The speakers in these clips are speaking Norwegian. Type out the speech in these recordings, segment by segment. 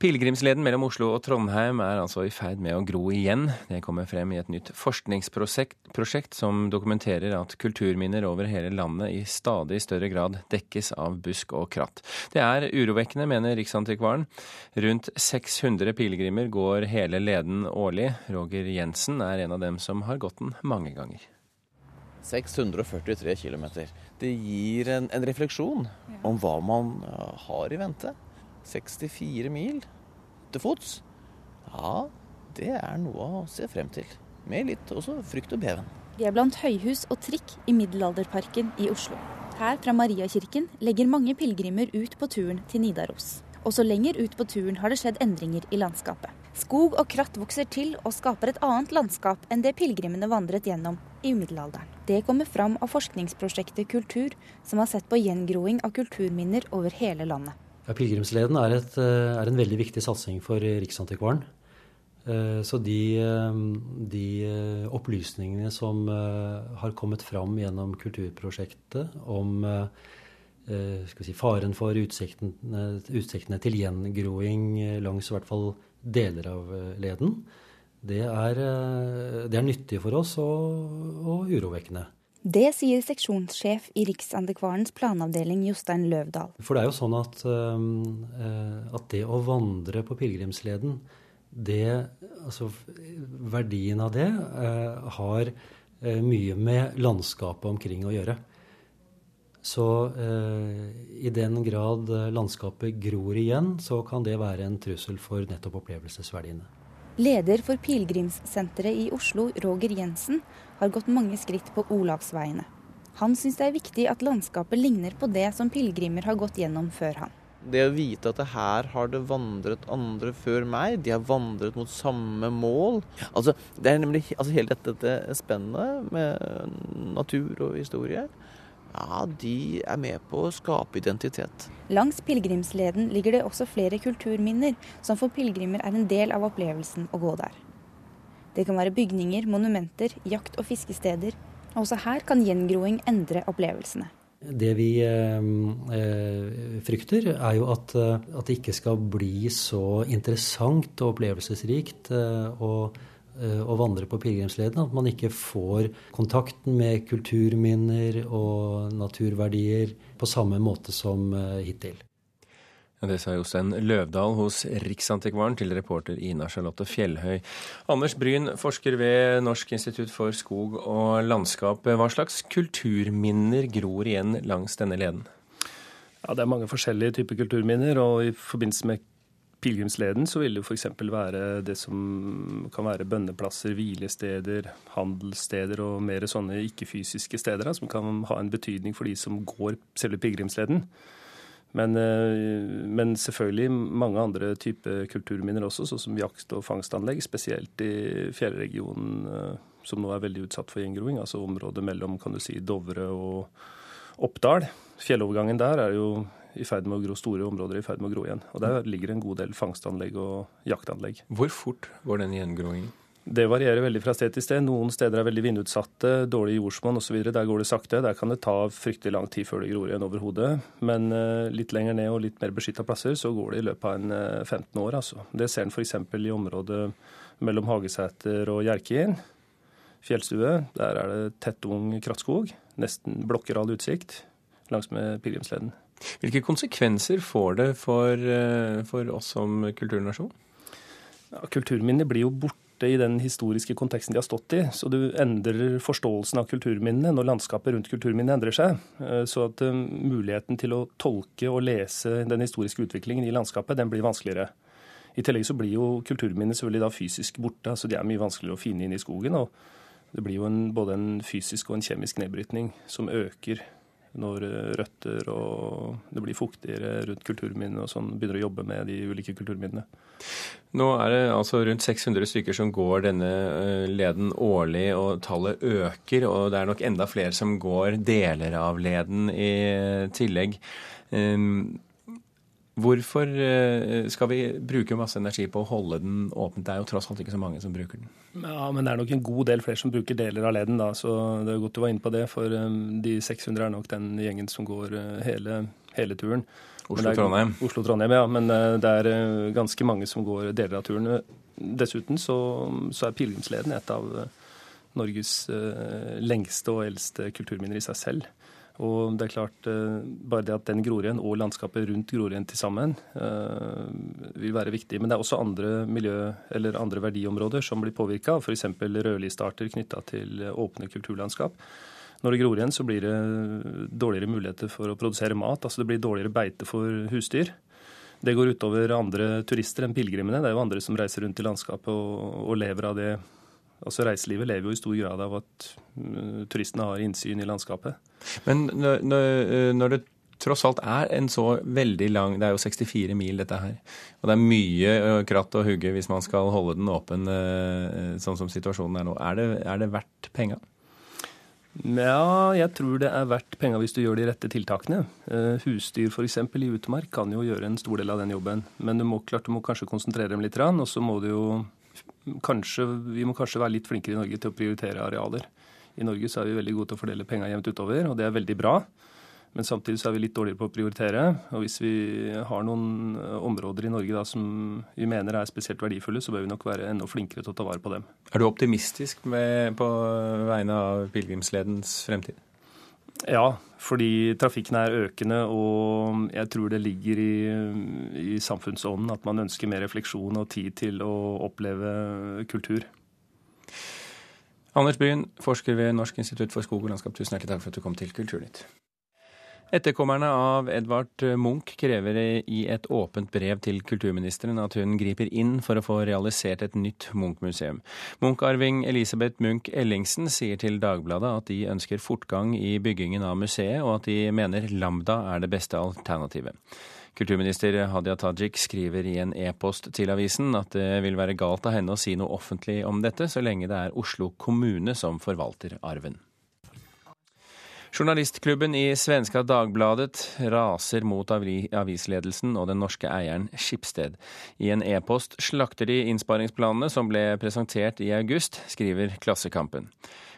Pilegrimsleden mellom Oslo og Trondheim er altså i ferd med å gro igjen. Det kommer frem i et nytt forskningsprosjekt som dokumenterer at kulturminner over hele landet i stadig større grad dekkes av busk og kratt. Det er urovekkende, mener Riksantikvaren. Rundt 600 pilegrimer går hele leden årlig. Roger Jensen er en av dem som har gått den mange ganger. 643 km. Det gir en, en refleksjon om hva man har i vente. 64 mil til fots. Ja, det er noe å se frem til. Med litt også frykt og beven. Vi er blant høyhus og trikk i Middelalderparken i Oslo. Her fra Mariakirken legger mange pilegrimer ut på turen til Nidaros. Også lenger ut på turen har det skjedd endringer i landskapet. Skog og kratt vokser til og skaper et annet landskap enn det pilegrimene vandret gjennom i middelalderen. Det kommer fram av forskningsprosjektet Kultur, som har sett på gjengroing av kulturminner over hele landet. Pilegrimsleden er, eh, er, en veldig viktig satsing for Riksantikvaren. Eh, så de, eh, de, opplysningene som har kommet fram gjennom kulturprosjektet om si, faren for utsiktene, utsiktene, til gjengroing langs i hvert fall deler av leden, det er, det er nyttig for oss og, og urovekkende. Det sier seksjonssjef i Riksantikvarens planavdeling Jostein Løvdahl. For det er jo sånn at, uh, at det å vandre på pilegrimsleden, det, altså verdien av det, uh, har uh, mye med landskapet omkring å gjøre. Så i den grad landskapet gror igjen, så kan det være en trussel for nettopp opplevelsesverdiene. Leder for pilegrimssenteret i Oslo, Roger Jensen, har gått mange skritt på Olavsveiene. Han syns det er viktig at landskapet ligner på det som pilegrimer har gått gjennom før han. Det å vite at her har det vandret andre før meg, de har vandret mot samme mål. Altså, det er nemlig altså, Hele dette, dette spennet med natur og historie ja, de er med på å skape identitet. Langs pilegrimsleden ligger det også flere kulturminner, som for pilegrimer er en del av opplevelsen å gå der. Det kan være bygninger, monumenter, jakt- og fiskesteder. Også her kan gjengroing endre opplevelsene. Det vi eh, eh frykter, er jo at, eh, at, det ikke skal bli så interessant og opplevelsesrikt. Eh, Eh, å vandre på pilegrimsleden. At man ikke får kontakten med kulturminner og naturverdier på samme måte som hittil. Det sa Jostein Løvdahl hos Riksantikvaren til reporter Ina Charlotte Fjellhøy. Anders Bryn, forsker ved Norsk institutt for skog og landskap. Hva slags kulturminner gror igjen langs denne leden? Ja, Det er mange forskjellige typer kulturminner. og I forbindelse med pilegrimsleden vil det f.eks. være det som kan være bønneplasser, hvilesteder, handelssteder og mer sånne ikke-fysiske steder som kan ha en betydning for de som går selve pilegrimsleden. Men, eh, men, selvfølgelig mange andre typer kulturminner også, sånn som jakt- og fangstanlegg. Spesielt i fjellregionen, eh, som nå er veldig utsatt for gjengroing. Altså området mellom kan du si, Dovre og Oppdal. Fjellovergangen der er jo i ferd med å gro, store områder i ferd med å gro igjen. Og Der ligger en god del fangstanlegg og jaktanlegg. Hvor fort går den gjengroingen? Det varierer veldig fra sted til sted. Noen steder er veldig vindutsatte, dårlig jordsmonn osv. Der går det sakte. Der kan det ta fryktelig lang tid før det gror igjen over hodet. Men uh, litt lenger ned og litt mer beskytta plasser, så går det i løpet av en uh, eh, 15 år. Altså. Det ser en f.eks. i området mellom Hagesæter og Hjerkinn. Fjellstue. Der er det tett ung krattskog. Nesten blokker all utsikt langsmed pilegrimsleden. Hvilke konsekvenser får det for, eh, for oss som kulturnasjon? Ja, kulturminner blir jo borte i den historiske konteksten de har stått i. Så du endrer forståelsen av kulturminnene når landskapet rundt kulturminnene endrer seg. Eh, så at uh, muligheten til å tolke og lese den historiske utviklingen i landskapet, den blir vanskeligere. I tillegg så blir jo kulturminner selvfølgelig da fysisk borte. altså De er mye vanskeligere å finne inn i skogen. og Det blir jo en, både en fysisk og en kjemisk nedbrytning som øker når eh, røtter og det blir fuktigere rundt kulturminnene og sånn, begynner å jobbe med de ulike kulturminnene. Nå er det altså rundt 600 stykker som går denne eh, leden årlig, og tallet øker. Og det er nok enda flere som går deler av leden i tillegg. Ehm, Hvorfor eh, skal vi bruke masse energi på å holde den åpen? Det er jo tross alt ikke så mange som bruker den. Ja, Men det er nok en god del flere som bruker deler av leden, da. Så det er godt du var inne på det. For um, de 600 er nok den gjengen som går uh, hele, hele, turen. Oslo-Trondheim. Oslo-Trondheim, ja. Men eh, det er eh, ganske mange som går deler av turen. Dessuten så, så er pilegrimsleden et av Norges lengste og eldste kulturminner i seg selv. Og det er klart, Bare det at den gror igjen, og landskapet rundt gror igjen til sammen, vil være viktig. Men det er også andre miljø- eller andre verdiområder som blir påvirka, f.eks. rødlistearter knytta til åpne kulturlandskap. Når det gror igjen, så blir det dårligere muligheter for å produsere mat. Altså det blir dårligere beite for husdyr. Det går utover andre turister enn pilegrimene. Det er jo andre som reiser rundt i landskapet og, og lever av det. Altså Reiselivet lever jo i stor grad av at uh, turistene har innsyn i landskapet. Men når, når det tross alt er en så veldig lang Det er jo 64 mil, dette her. Og det er mye kratt å hugge hvis man skal holde den åpen sånn som situasjonen er nå. Er det, er det verdt penga? Ja, jeg tror det er verdt penga hvis du gjør de rette tiltakene. Uh, husdyr f.eks. i utmark kan jo gjøre en stor del av den jobben. Men du må, klart, du må kanskje konsentrere dem litt, og så må du jo kanskje, Vi må kanskje være litt flinkere i Norge til å prioritere arealer. I Norge så er vi veldig gode til å fordele penga jevnt utover, og det er veldig bra. Men samtidig så er vi litt dårligere på å prioritere. Og hvis vi har noen eh, områder i Norge da, som vi mener er spesielt verdifulle, så bør vi nok være enda flinkere til å ta vare på dem. Er du optimistisk med, på vegne av pilegrimsledens fremtid? Ja, fordi trafikken er økende, og jeg tror det ligger i, i samfunnsånden at man ønsker mer refleksjon og tid til å oppleve kultur. Anders Bryn, forsker ved Norsk institutt for skog og landskap, tusen hjertelig takk for at du kom til Kulturnytt. Etterkommerne av Edvard Munch krever i et åpent brev til kulturministeren at hun griper inn for å få realisert et nytt Munch-museum. Munch-arving Elisabeth Munch Ellingsen sier til Dagbladet at de ønsker fortgang i byggingen av museet, og at de mener Lambda er det beste alternativet. Kulturminister Hadia Tajik skriver i en e-post til avisen at det vil være galt av henne å si noe offentlig om dette, så lenge det er Oslo kommune som forvalter arven. Journalistklubben i svenska Dagbladet raser mot avisledelsen og den norske eieren Skipsted. I en e-post slakter de innsparingsplanene som ble presentert i august, skriver Klassekampen.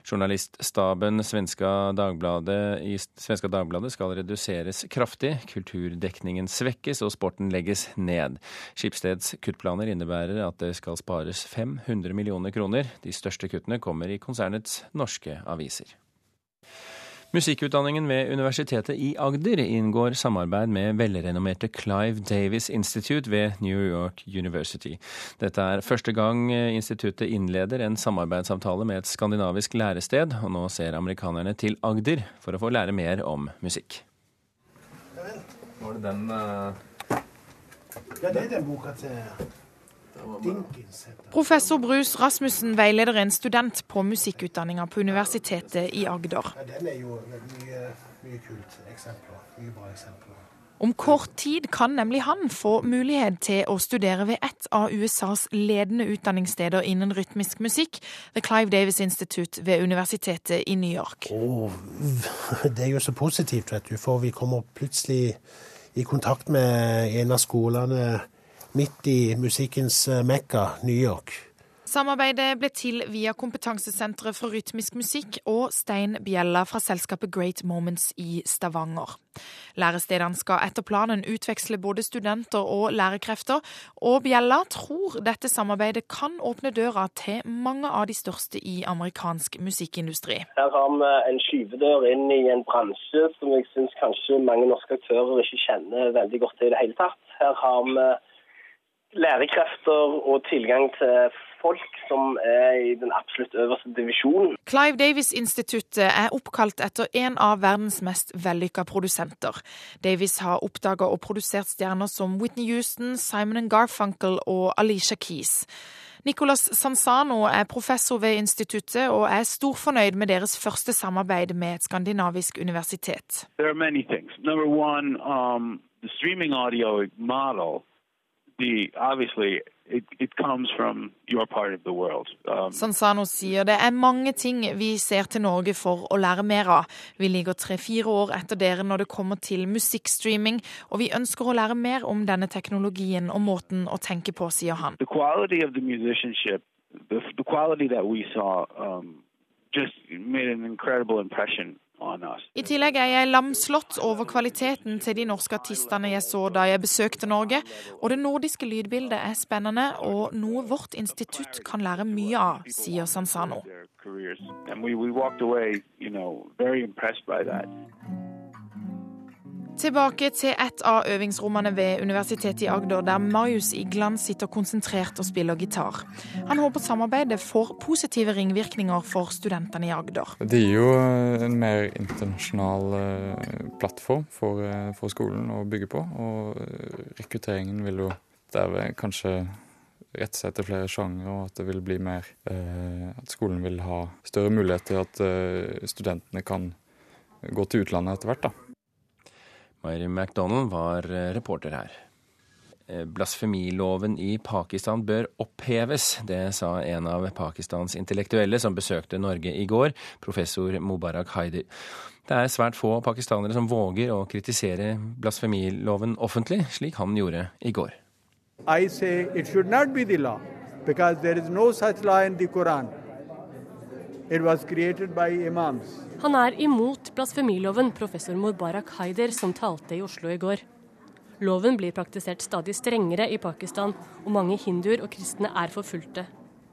Journaliststaben Svenska Dagbladet, i Svenska Dagbladet skal reduseres kraftig, kulturdekningen svekkes og sporten legges ned. Skipsteds kuttplaner innebærer at det skal spares 500 millioner kroner. De største kuttene kommer i konsernets norske aviser. Musikkutdanningen ved Universitetet i Agder inngår samarbeid med velrenommerte Clive Davis Institute ved New York University. Dette er første gang instituttet innleder en samarbeidsavtale med et skandinavisk lærested, og nå ser amerikanerne til Agder for å få lære mer om musikk. Var det den uh... Ja, det er den boka til Professor Brus Rasmussen veileder en student på musikkutdanninga på Universitetet i Agder. Den er jo mye, mye kult. Eksempler. Mye bra eksempler. Om kort tid kan nemlig han få mulighet til å studere ved et av USAs ledende utdanningssteder innen rytmisk musikk, The Clive Davis Institute ved universitetet i New York. Oh, det er jo så positivt, vet du, for vi kommer plutselig i kontakt med en av skolene midt i musikkens eh, mekka, New York. Samarbeidet ble til via Kompetansesenteret for rytmisk musikk og Stein Bjella fra selskapet Great Moments i Stavanger. Lærestedene skal etter planen utveksle både studenter og lærekrefter, og Bjella tror dette samarbeidet kan åpne døra til mange av de største i amerikansk musikkindustri. Her har vi en skyvedør inn i en bransje som jeg syns kanskje mange norske aktører ikke kjenner veldig godt til i det hele tatt. Her har vi lærekrefter og tilgang til folk som er i den absolutt øverste divisjonen. Clive Davis-instituttet er oppkalt etter en av verdens mest vellykka produsenter. Davis har oppdaga og produsert stjerner som Whitney Houston, Simon Garfunkel og Alicia Keys. Nicolas Sanzano er professor ved instituttet og er storfornøyd med deres første samarbeid med et skandinavisk universitet. There are many things. Number one, um, the streaming audio model the obviously it, it comes from your part of the world. Um, Sansano sier det er mange ting vi ser til Norge for å lære mer av. Vi ligger tre-fire år etter dere når det kommer til musikkstreaming, og vi ønsker å lære mer om denne teknologien og måten å tenke på, sier han. The quality of the musicianship, the, the quality that we saw, um, just made an incredible impression I tillegg er jeg lamslått over kvaliteten til de norske artistene jeg så da jeg besøkte Norge. Og det nordiske lydbildet er spennende og noe vårt institutt kan lære mye av, sier Sansano. Tilbake til et av øvingsrommene ved Universitetet i Agder, der Marius Igland sitter konsentrert og spiller gitar. Han håper samarbeidet får positive ringvirkninger for studentene i Agder. Det gir jo eh, en mer internasjonal eh, plattform for, eh, for skolen å bygge på. Og rekrutteringen vil jo derved kanskje rette seg etter flere sjangre, og at det vil bli mer At skolen vil ha større mulighet til at studentene kan gå til utlandet etter hvert. da. Mary MacDonald var eh, reporter her. Eh, blasfemiloven i Pakistan bør oppheves. Det sa en av Pakistans intellektuelle som besøkte Norge i går, professor Mubarak Haider. Det er svært få pakistanere som våger å kritisere blasfemiloven offentlig, slik han gjorde i går. I say it should not be the law, because there is no such law in the. Han er imot blasfemiloven, professor Mubarak Haider, som talte i Oslo i går. Loven blir praktisert stadig strengere i Pakistan, og mange hinduer og kristne er forfulgte.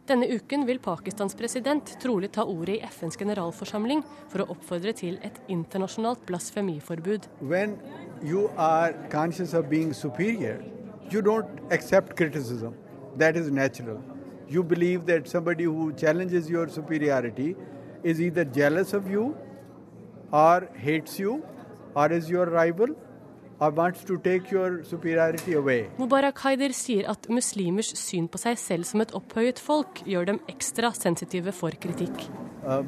Denne uken vil Pakistans president trolig ta ordet i FNs generalforsamling for å oppfordre til et internasjonalt blasfemiforbud. When you are conscious of being superior, you don't accept criticism. That is natural. You believe that somebody who challenges your superiority is either jealous of you or hates you or is your rival Mubarak Haider sier at muslimers syn på seg selv som et opphøyet folk gjør dem ekstra sensitive for kritikk. Uh,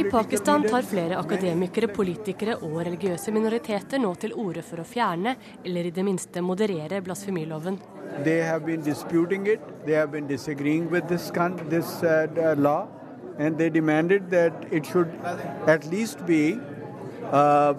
I Pakistan tar flere akademikere, politikere og religiøse minoriteter nå til orde for å fjerne, eller i det minste moderere, blasfemiloven. They have been disputing it. They have been disagreeing with this, this uh, law and they demanded that it should at least be Uh,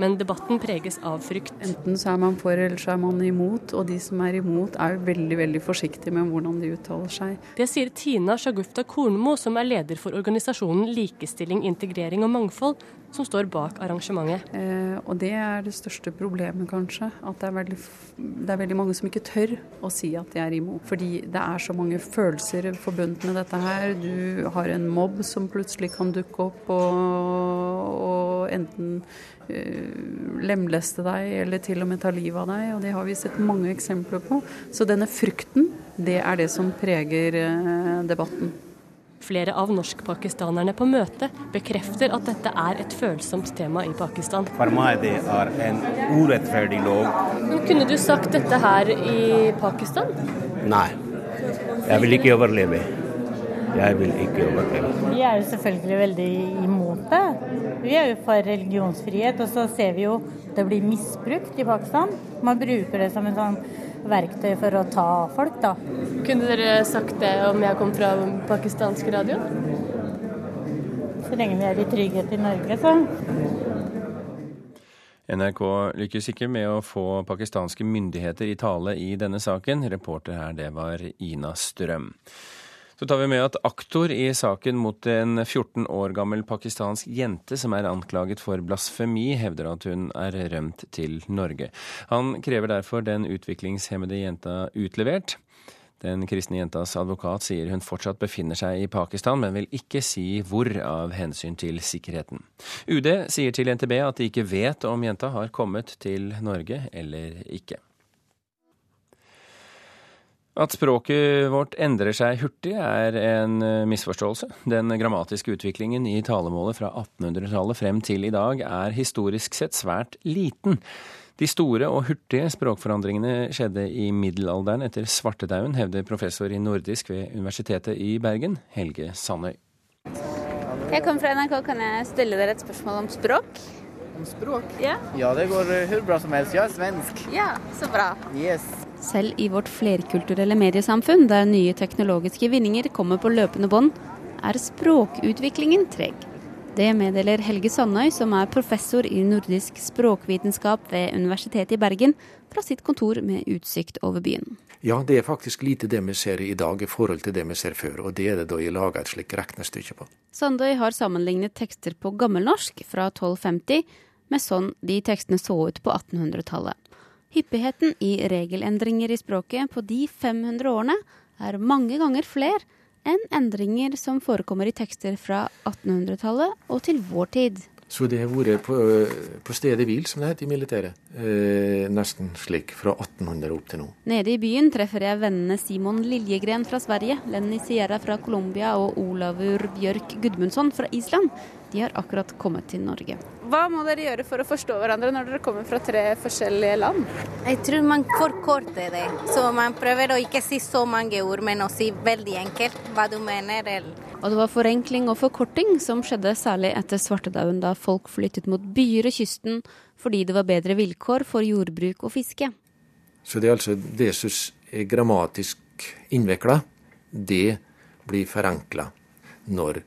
Men debatten preges av frykt. Enten så er man for eller så er man imot, og de som er imot er veldig veldig forsiktige med hvordan de uttaler seg. Det sier Tina Shagufta Kornmo, som er leder for organisasjonen Likestilling, integrering og mangfold, som står bak arrangementet. Eh, og det er det største problemet, kanskje. At det er, veldig, det er, veldig, mange som ikke tør å si at de er imot. Fordi det er så mange følelser forbundet med dette her. Du har en mobb som plutselig kan dukke opp og, og enten uh, lemleste deg eller til og med ta livet av deg. Og det har vi sett mange eksempler på. Så denne frykten, det er det som preger uh, debatten. Flere av norskpakistanerne på møtet bekrefter at dette er et følsomt tema i Pakistan. For meg det er en urettferdig lov. Men kunne du sagt dette her i Pakistan? Nei. Jeg vil ikke overleve. Jeg vil ikke overleve. Vi er jo selvfølgelig veldig imot det. Vi er jo for religionsfrihet, og så ser vi jo det blir misbrukt i Pakistan. Man bruker det som en sånn verktøy for å ta folk, da. Kunne dere sagt det om jeg kom fra pakistansk radio? Så lenge vi er i trygghet i Norge, så. NRK lykkes ikke med å få pakistanske myndigheter i tale i denne saken. Reporter her, det var Ina Strøm. Så tar vi med at aktor i saken mot en 14 år gammel pakistansk jente som er anklaget for blasfemi, hevder at hun er rømt til Norge. Han krever derfor den utviklingshemmede jenta utlevert. Den kristne jentas advokat sier hun fortsatt befinner seg i Pakistan, men vil ikke si hvor av hensyn til sikkerheten. UD sier til NTB at de ikke vet om jenta har kommet til Norge eller ikke. At språket vårt endrer seg hurtig, er en eh, misforståelse. Den grammatiske utviklingen i talemålet fra 1800-tallet frem til i dag er historisk sett svært liten. De store og hurtige språkforandringene skjedde i middelalderen etter svartedauden, hevder professor i nordisk ved Universitetet i Bergen, Helge Sandøy. Jeg kommer fra NRK, kan jeg stille dere et spørsmål om språk? Om språk? Ja, ja det går hvor bra som helst. Jeg er svensk. Ja, så bra. Yes. Selv i vårt flerkulturelle mediesamfunn, der nye teknologiske vinninger kommer på løpende bånd, er språkutviklingen treg. Det meddeler Helge Sandøy, som er professor i nordisk språkvitenskap ved Universitetet i Bergen, fra sitt kontor med utsikt over byen. Ja, det er faktisk lite det vi ser i dag i forhold til det vi ser før, og det er det da jeg lager et slikt regnestykke på. Sandøy har sammenlignet tekster på gammelnorsk fra 1250 med sånn de tekstene så ut på 1800-tallet. Hyppigheten i regelendringer i språket på de 500 årene er mange ganger flere enn endringer som forekommer i tekster fra 1800-tallet og til vår tid. Så det har vært på, på stedet hvil, som det heter i militæret. Eh, nesten slik fra 1800 opp til nå. Nede i byen treffer jeg vennene Simon Liljegren fra Sverige, Lenny Sierra fra Colombia og Olavur Bjørk Gudmundsson fra Island. De har akkurat kommet til Norge. Hva må dere gjøre for å forstå hverandre når dere kommer fra tre forskjellige land? Jeg tror man forkorter det. Så man prøver å ikke si så mange ord, men å si veldig enkelt hva du mener. Og det var forenkling og forkorting som skjedde særlig etter svartedauden, da folk flyttet mot byer og kysten fordi det var bedre vilkår for jordbruk og fiske. Så det er altså det som er grammatisk innvikla, det blir forenkla når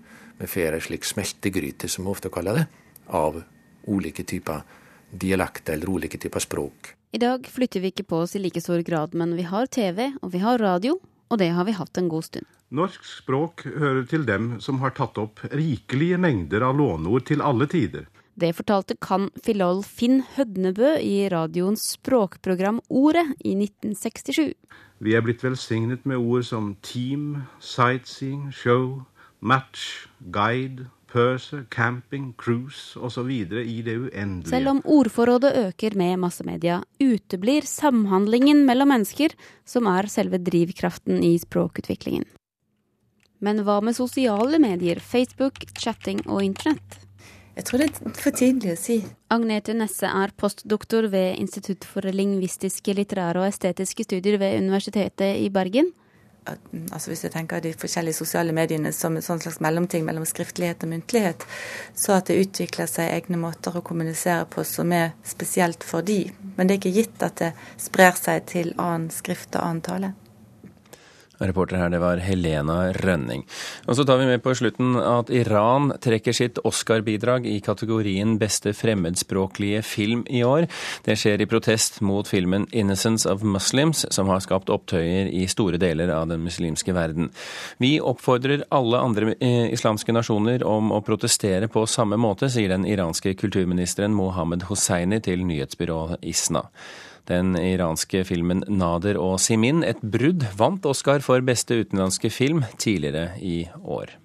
får ei slik smeltegryte, som vi ofte kaller det, av ulike typer dialekter eller ulike typer språk. I dag flytter vi ikke på oss i like stor grad, men vi har TV og vi har radio, og det har vi hatt en god stund. Norsk språk hører til dem som har tatt opp rikelige mengder av låneord til alle tider. Det fortalte kan filol Finn Hødnebø i radioens språkprogram Ordet i 1967. Vi er blitt velsignet med ord som team, sightseeing, show, match, guide, purser, camping, cruise osv. i det uendelige. Selv om ordforrådet øker med massemedia, uteblir samhandlingen mellom mennesker, som er selve drivkraften i språkutviklingen. Men hva med sosiale medier, Facebook, chatting og internett? Jeg tror det er for tidlig å si. Agnete Nesse er postdoktor ved Institutt for lingvistiske, litterære og estetiske studier ved Universitetet i Bergen altså hvis jeg tenker de forskjellige sosiale mediene som en slags mellomting mellom skriftlighet og muntlighet, så at det utvikler seg egne måter å kommunisere på som er spesielt for de. Men det er ikke gitt at det sprer seg til annen skrift og annen tale. Reporter her, det var Helena Rønning. Og så tar vi med på slutten at Iran trekker sitt Oscar-bidrag i kategorien beste fremmedspråklige film i år. Det skjer i protest mot filmen 'Innocence of Muslims', som har skapt opptøyer i store deler av den muslimske verden. Vi oppfordrer alle andre eh, islamske nasjoner om å protestere på samme måte, sier den iranske kulturministeren Mohammed Hosseini til nyhetsbyrået Isna. Den iranske filmen 'Nader og Simin', et brudd, vant Oscar for beste utenlandske film tidligere i år.